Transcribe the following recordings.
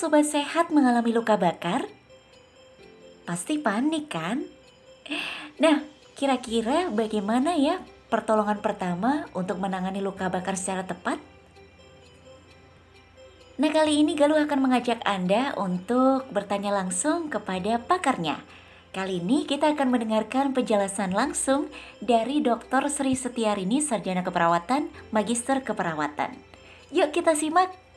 Sobat sehat mengalami luka bakar? Pasti panik kan? Nah, kira-kira bagaimana ya pertolongan pertama untuk menangani luka bakar secara tepat? Nah, kali ini Galuh akan mengajak Anda untuk bertanya langsung kepada pakarnya. Kali ini kita akan mendengarkan penjelasan langsung dari Dr. Sri Setiarini, Sarjana Keperawatan, Magister Keperawatan. Yuk kita simak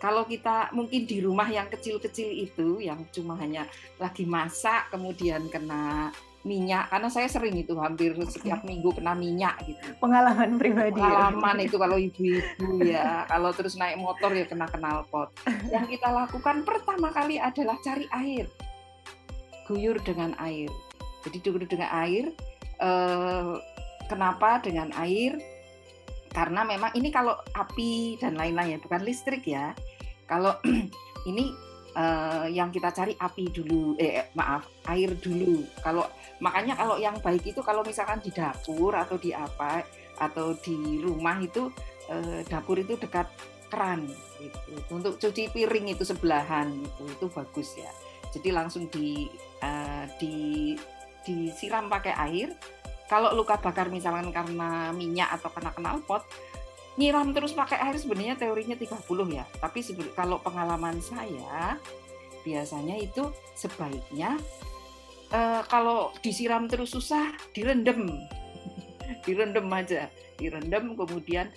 kalau kita mungkin di rumah yang kecil-kecil itu yang cuma hanya lagi masak kemudian kena minyak karena saya sering itu hampir setiap minggu kena minyak gitu. Pengalaman pribadi ya. pengalaman ya. itu kalau ibu-ibu ya kalau terus naik motor ya kena knalpot. Yang kita lakukan pertama kali adalah cari air. Guyur dengan air. Jadi guyur dengan air eh, kenapa dengan air karena memang ini kalau api dan lain-lain ya bukan listrik ya. Kalau ini uh, yang kita cari api dulu eh, eh maaf air dulu. Kalau makanya kalau yang baik itu kalau misalkan di dapur atau di apa atau di rumah itu uh, dapur itu dekat keran gitu. Untuk cuci piring itu sebelahan itu itu bagus ya. Jadi langsung di uh, di disiram pakai air kalau luka bakar misalkan karena minyak atau kena knalpot nyiram terus pakai air sebenarnya teorinya 30 ya. Tapi kalau pengalaman saya biasanya itu sebaiknya uh, kalau disiram terus susah direndam. Direndam aja direndam kemudian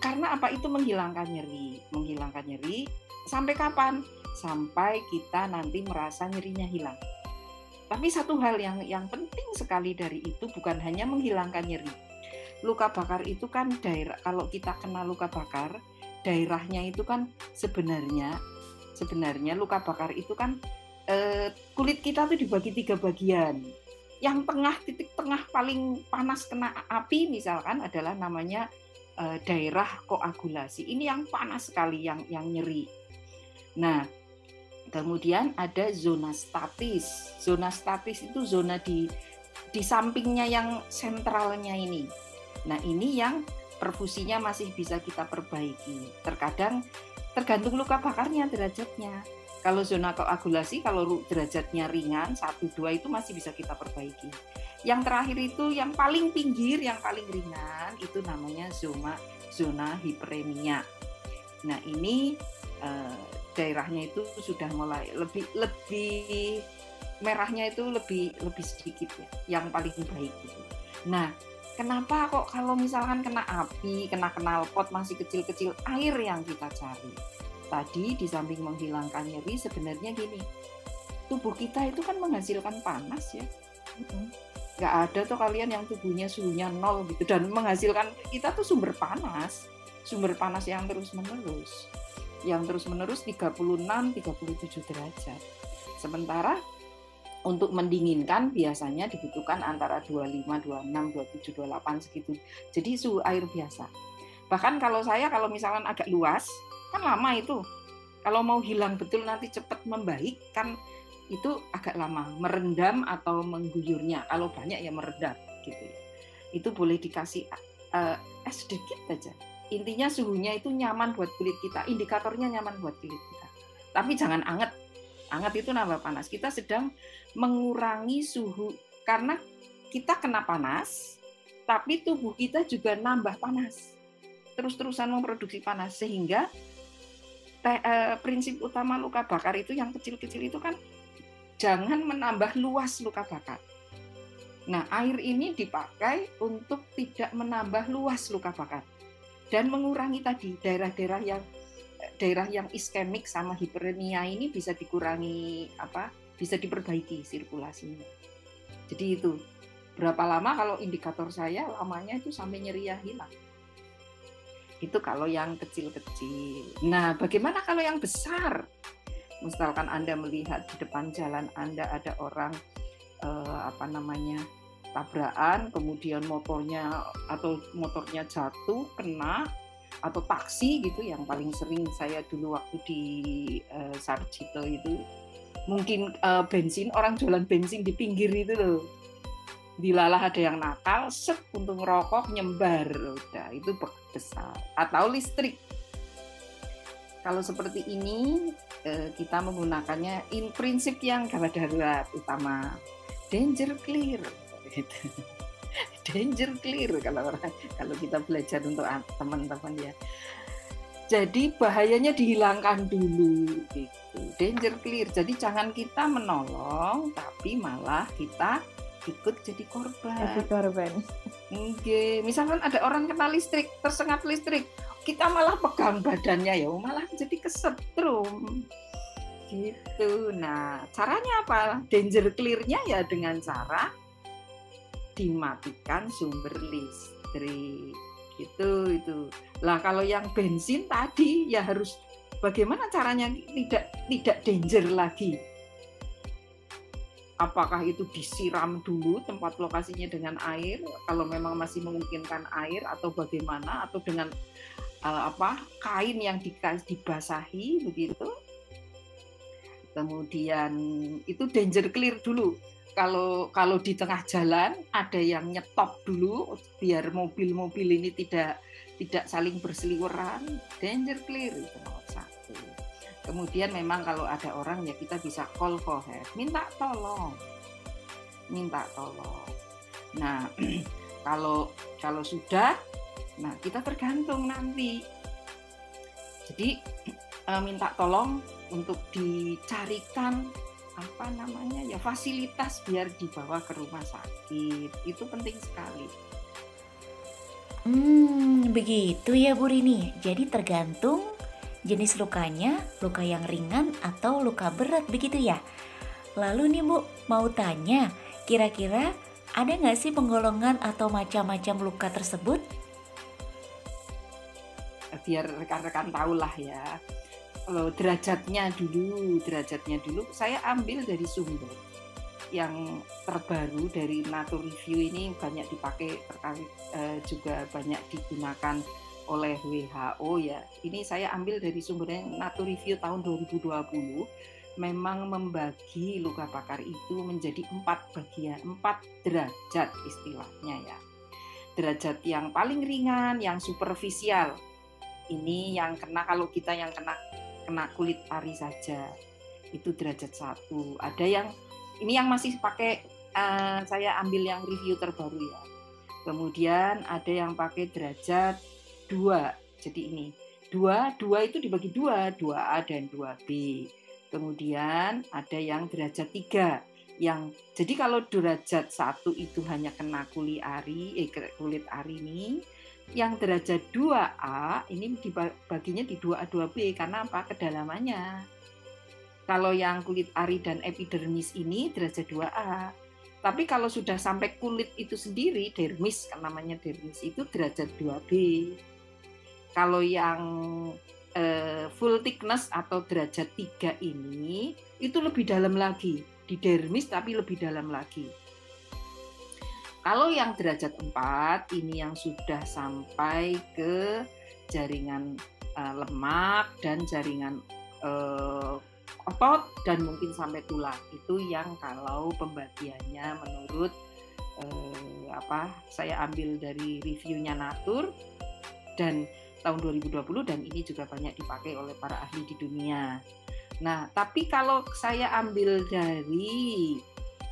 karena apa? Itu menghilangkan nyeri menghilangkan nyeri. Sampai kapan? Sampai kita nanti merasa nyerinya hilang tapi satu hal yang yang penting sekali dari itu bukan hanya menghilangkan nyeri. Luka bakar itu kan daerah kalau kita kena luka bakar, daerahnya itu kan sebenarnya sebenarnya luka bakar itu kan eh, kulit kita tuh dibagi tiga bagian. Yang tengah titik tengah paling panas kena api misalkan adalah namanya eh, daerah koagulasi. Ini yang panas sekali yang yang nyeri. Nah, Kemudian ada zona statis. Zona statis itu zona di di sampingnya yang sentralnya ini. Nah, ini yang perfusinya masih bisa kita perbaiki. Terkadang tergantung luka bakarnya derajatnya. Kalau zona koagulasi, kalau derajatnya ringan, 1, 2 itu masih bisa kita perbaiki. Yang terakhir itu yang paling pinggir, yang paling ringan, itu namanya zona zona hiperemia. Nah ini eh, daerahnya itu sudah mulai lebih lebih merahnya itu lebih lebih sedikit ya yang paling baik gitu. Nah, kenapa kok kalau misalkan kena api, kena kenal pot masih kecil-kecil air yang kita cari. Tadi di samping menghilangkan nyeri sebenarnya gini. Tubuh kita itu kan menghasilkan panas ya. Nggak ada tuh kalian yang tubuhnya suhunya nol gitu dan menghasilkan kita tuh sumber panas, sumber panas yang terus menerus yang terus-menerus 36 37 derajat. Sementara untuk mendinginkan biasanya dibutuhkan antara 25, 26, 27, 28 segitu. Jadi suhu air biasa. Bahkan kalau saya kalau misalkan agak luas, kan lama itu. Kalau mau hilang betul nanti cepat membaik kan itu agak lama merendam atau mengguyurnya. Kalau banyak ya meredam gitu. Itu boleh dikasih uh, es sedikit aja intinya suhunya itu nyaman buat kulit kita indikatornya nyaman buat kulit kita. Tapi jangan anget. Anget itu nambah panas. Kita sedang mengurangi suhu karena kita kena panas tapi tubuh kita juga nambah panas. Terus-terusan memproduksi panas. Sehingga eh, prinsip utama luka bakar itu yang kecil-kecil itu kan jangan menambah luas luka bakar. Nah, air ini dipakai untuk tidak menambah luas luka bakar dan mengurangi tadi daerah-daerah yang daerah yang iskemik sama hiperemia ini bisa dikurangi apa bisa diperbaiki sirkulasinya. Jadi itu berapa lama kalau indikator saya lamanya itu sampai nyeri hilang. Itu kalau yang kecil-kecil. Nah bagaimana kalau yang besar? Misalkan anda melihat di depan jalan anda ada orang eh, apa namanya tabrakan, kemudian motornya atau motornya jatuh, kena atau taksi gitu yang paling sering saya dulu waktu di uh, Sarjito itu. Mungkin uh, bensin orang jualan bensin di pinggir itu loh. Dilalah ada yang nakal set untuk ngerokok nyembar. Udah itu besar. Atau listrik. Kalau seperti ini eh, kita menggunakannya in prinsip yang gawat darurat utama. Danger clear gitu. danger clear kalau orang kalau kita belajar untuk teman-teman ya. Jadi bahayanya dihilangkan dulu gitu. Danger clear. Jadi jangan kita menolong tapi malah kita ikut jadi korban. Jadi korban. Oke, misalkan ada orang kena listrik tersengat listrik kita malah pegang badannya ya malah jadi kesetrum. Gitu. Nah caranya apa? Danger clearnya ya dengan cara dimatikan sumber listrik. Gitu itu. Lah kalau yang bensin tadi ya harus bagaimana caranya tidak tidak danger lagi? Apakah itu disiram dulu tempat lokasinya dengan air kalau memang masih memungkinkan air atau bagaimana? Atau dengan uh, apa kain yang dibasahi begitu? Kemudian itu danger clear dulu kalau kalau di tengah jalan ada yang nyetop dulu biar mobil-mobil ini tidak tidak saling berseliweran. Danger clear itu nomor satu. Kemudian memang kalau ada orang ya kita bisa call for help minta tolong. Minta tolong. Nah kalau kalau sudah Nah, kita tergantung nanti. Jadi eh, minta tolong untuk dicarikan apa namanya ya fasilitas biar dibawa ke rumah sakit. Itu penting sekali. Hmm, begitu ya Bu Rini. Jadi tergantung jenis lukanya, luka yang ringan atau luka berat begitu ya. Lalu nih Bu, mau tanya, kira-kira ada nggak sih penggolongan atau macam-macam luka tersebut? biar rekan-rekan tahu lah ya uh, derajatnya dulu derajatnya dulu saya ambil dari sumber yang terbaru dari Nature Review ini banyak dipakai terkait uh, juga banyak digunakan oleh WHO ya. Ini saya ambil dari sumbernya Nature Review tahun 2020 memang membagi luka bakar itu menjadi empat bagian, empat derajat istilahnya ya. Derajat yang paling ringan, yang superficial, ini yang kena kalau kita yang kena kena kulit ari saja. Itu derajat satu. Ada yang ini yang masih pakai uh, saya ambil yang review terbaru ya. Kemudian ada yang pakai derajat dua. Jadi ini dua dua itu dibagi dua. Dua A dan dua B. Kemudian ada yang derajat tiga. Yang jadi kalau derajat satu itu hanya kena kulit ari eh kulit ari ini yang derajat 2A ini dibaginya di 2A 2B karena apa? Kedalamannya. Kalau yang kulit ari dan epidermis ini derajat 2A. Tapi kalau sudah sampai kulit itu sendiri, dermis kan namanya dermis itu derajat 2B. Kalau yang eh, full thickness atau derajat 3 ini itu lebih dalam lagi, di dermis tapi lebih dalam lagi kalau yang derajat 4 ini yang sudah sampai ke jaringan uh, lemak dan jaringan uh, otot dan mungkin sampai tulang. Itu yang kalau pembagiannya menurut uh, apa saya ambil dari reviewnya Natur dan tahun 2020 dan ini juga banyak dipakai oleh para ahli di dunia. Nah, tapi kalau saya ambil dari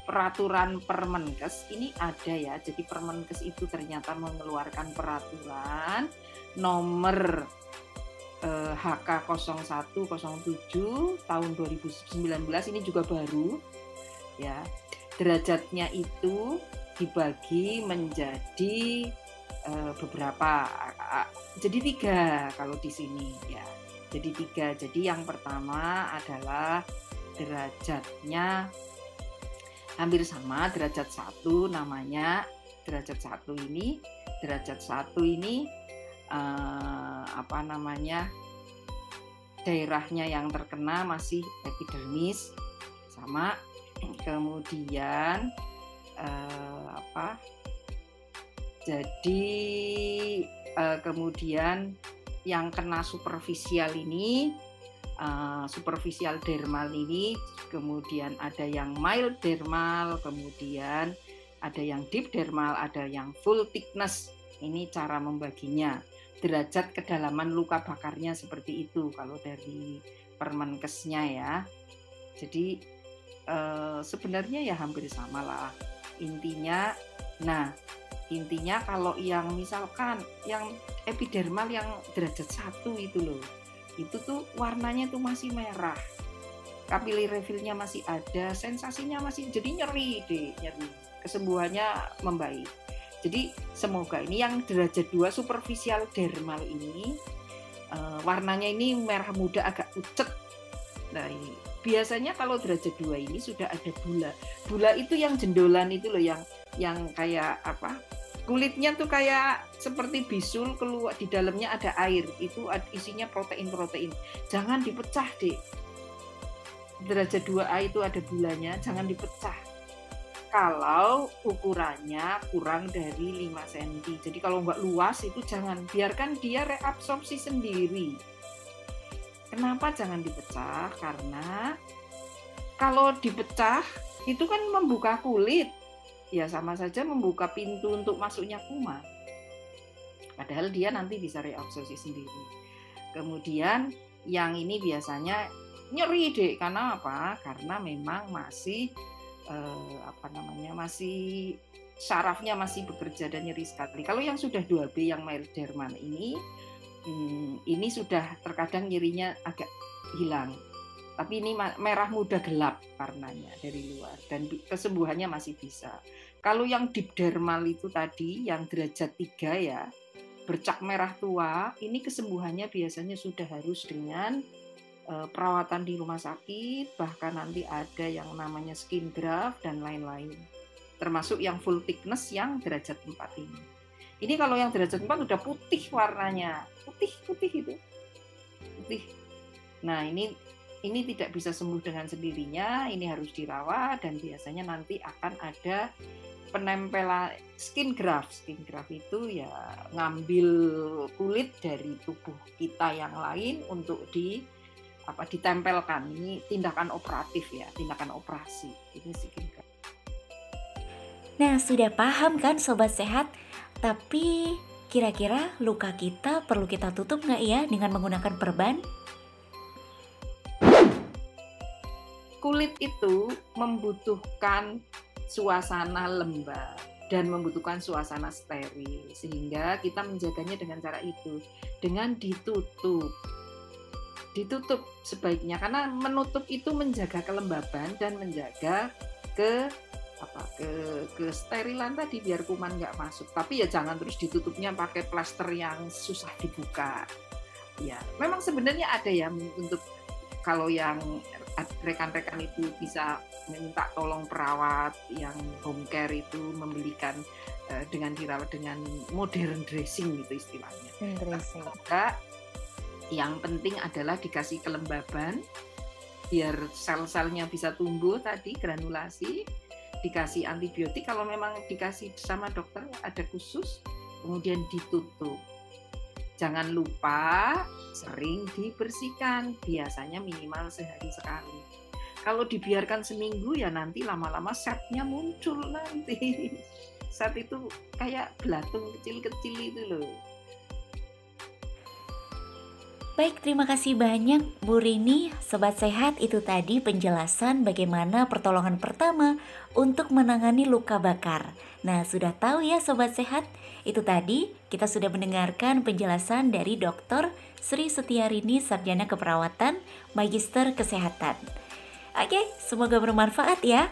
peraturan Permenkes ini ada ya. Jadi Permenkes itu ternyata mengeluarkan peraturan nomor eh, HK 0107 tahun 2019 ini juga baru ya. Derajatnya itu dibagi menjadi eh, beberapa jadi tiga kalau di sini ya. Jadi tiga. Jadi yang pertama adalah derajatnya hampir sama derajat satu namanya. Derajat satu ini derajat satu ini uh, apa namanya daerahnya yang terkena masih epidermis. Sama kemudian uh, apa jadi uh, kemudian yang kena superficial ini uh, superficial dermal ini, kemudian ada yang mild dermal, kemudian ada yang deep dermal, ada yang full thickness. Ini cara membaginya. derajat kedalaman luka bakarnya seperti itu kalau dari Permenkesnya ya. Jadi eh, sebenarnya ya hampir sama lah. Intinya, nah intinya kalau yang misalkan yang epidermal yang derajat satu itu loh, itu tuh warnanya tuh masih merah. Kapili refillnya masih ada, sensasinya masih jadi nyeri deh, nyeri. Kesembuhannya membaik. Jadi semoga ini yang derajat 2 superficial dermal ini uh, warnanya ini merah muda agak pucet. Nah ini biasanya kalau derajat 2 ini sudah ada bula. Bula itu yang jendolan itu loh yang yang kayak apa? Kulitnya tuh kayak seperti bisul keluar di dalamnya ada air. Itu isinya protein-protein. Jangan dipecah, Dek. Derajat 2A itu ada bulanya, jangan dipecah kalau ukurannya kurang dari 5 cm. Jadi kalau nggak luas itu jangan biarkan dia reabsorpsi sendiri. Kenapa jangan dipecah? Karena kalau dipecah itu kan membuka kulit. Ya sama saja membuka pintu untuk masuknya kuman. Padahal dia nanti bisa reabsorpsi sendiri. Kemudian yang ini biasanya nyeri deh karena apa? Karena memang masih eh, apa namanya masih sarafnya masih bekerja dan nyeri sekali. Kalau yang sudah 2B yang Derman ini hmm, ini sudah terkadang nyerinya agak hilang. Tapi ini merah muda gelap warnanya dari luar dan kesembuhannya masih bisa. Kalau yang deep dermal itu tadi yang derajat 3 ya, bercak merah tua, ini kesembuhannya biasanya sudah harus dengan Eh, perawatan di rumah sakit, bahkan nanti ada yang namanya skin graft dan lain-lain. Termasuk yang full thickness yang derajat 4 ini. Ini kalau yang derajat 4 udah putih warnanya. Putih-putih itu. Putih. Nah, ini ini tidak bisa sembuh dengan sendirinya, ini harus dirawat dan biasanya nanti akan ada penempelan skin graft. Skin graft itu ya ngambil kulit dari tubuh kita yang lain untuk di apa ditempelkan ini tindakan operatif ya tindakan operasi ini sih Nah sudah paham kan sobat sehat tapi kira-kira luka kita perlu kita tutup nggak ya dengan menggunakan perban? Kulit itu membutuhkan suasana lembab dan membutuhkan suasana steril sehingga kita menjaganya dengan cara itu dengan ditutup. Ditutup sebaiknya karena menutup itu menjaga kelembaban dan menjaga ke apa ke ke sterilan tadi biar kuman nggak masuk. Tapi ya jangan terus ditutupnya pakai plaster yang susah dibuka. Ya memang sebenarnya ada ya untuk kalau yang rekan-rekan itu bisa minta tolong perawat yang home care itu membelikan uh, dengan dirawat dengan modern dressing gitu istilahnya. Dressing. Nah, yang penting adalah dikasih kelembaban biar sel-selnya bisa tumbuh tadi granulasi dikasih antibiotik kalau memang dikasih sama dokter ada khusus kemudian ditutup jangan lupa sering dibersihkan biasanya minimal sehari sekali kalau dibiarkan seminggu ya nanti lama-lama setnya muncul nanti set itu kayak belatung kecil-kecil itu loh Baik, terima kasih banyak Bu Rini. Sobat Sehat, itu tadi penjelasan bagaimana pertolongan pertama untuk menangani luka bakar. Nah, sudah tahu ya Sobat Sehat? Itu tadi kita sudah mendengarkan penjelasan dari Dr. Sri Setiarini Sarjana Keperawatan, Magister Kesehatan. Oke, semoga bermanfaat ya.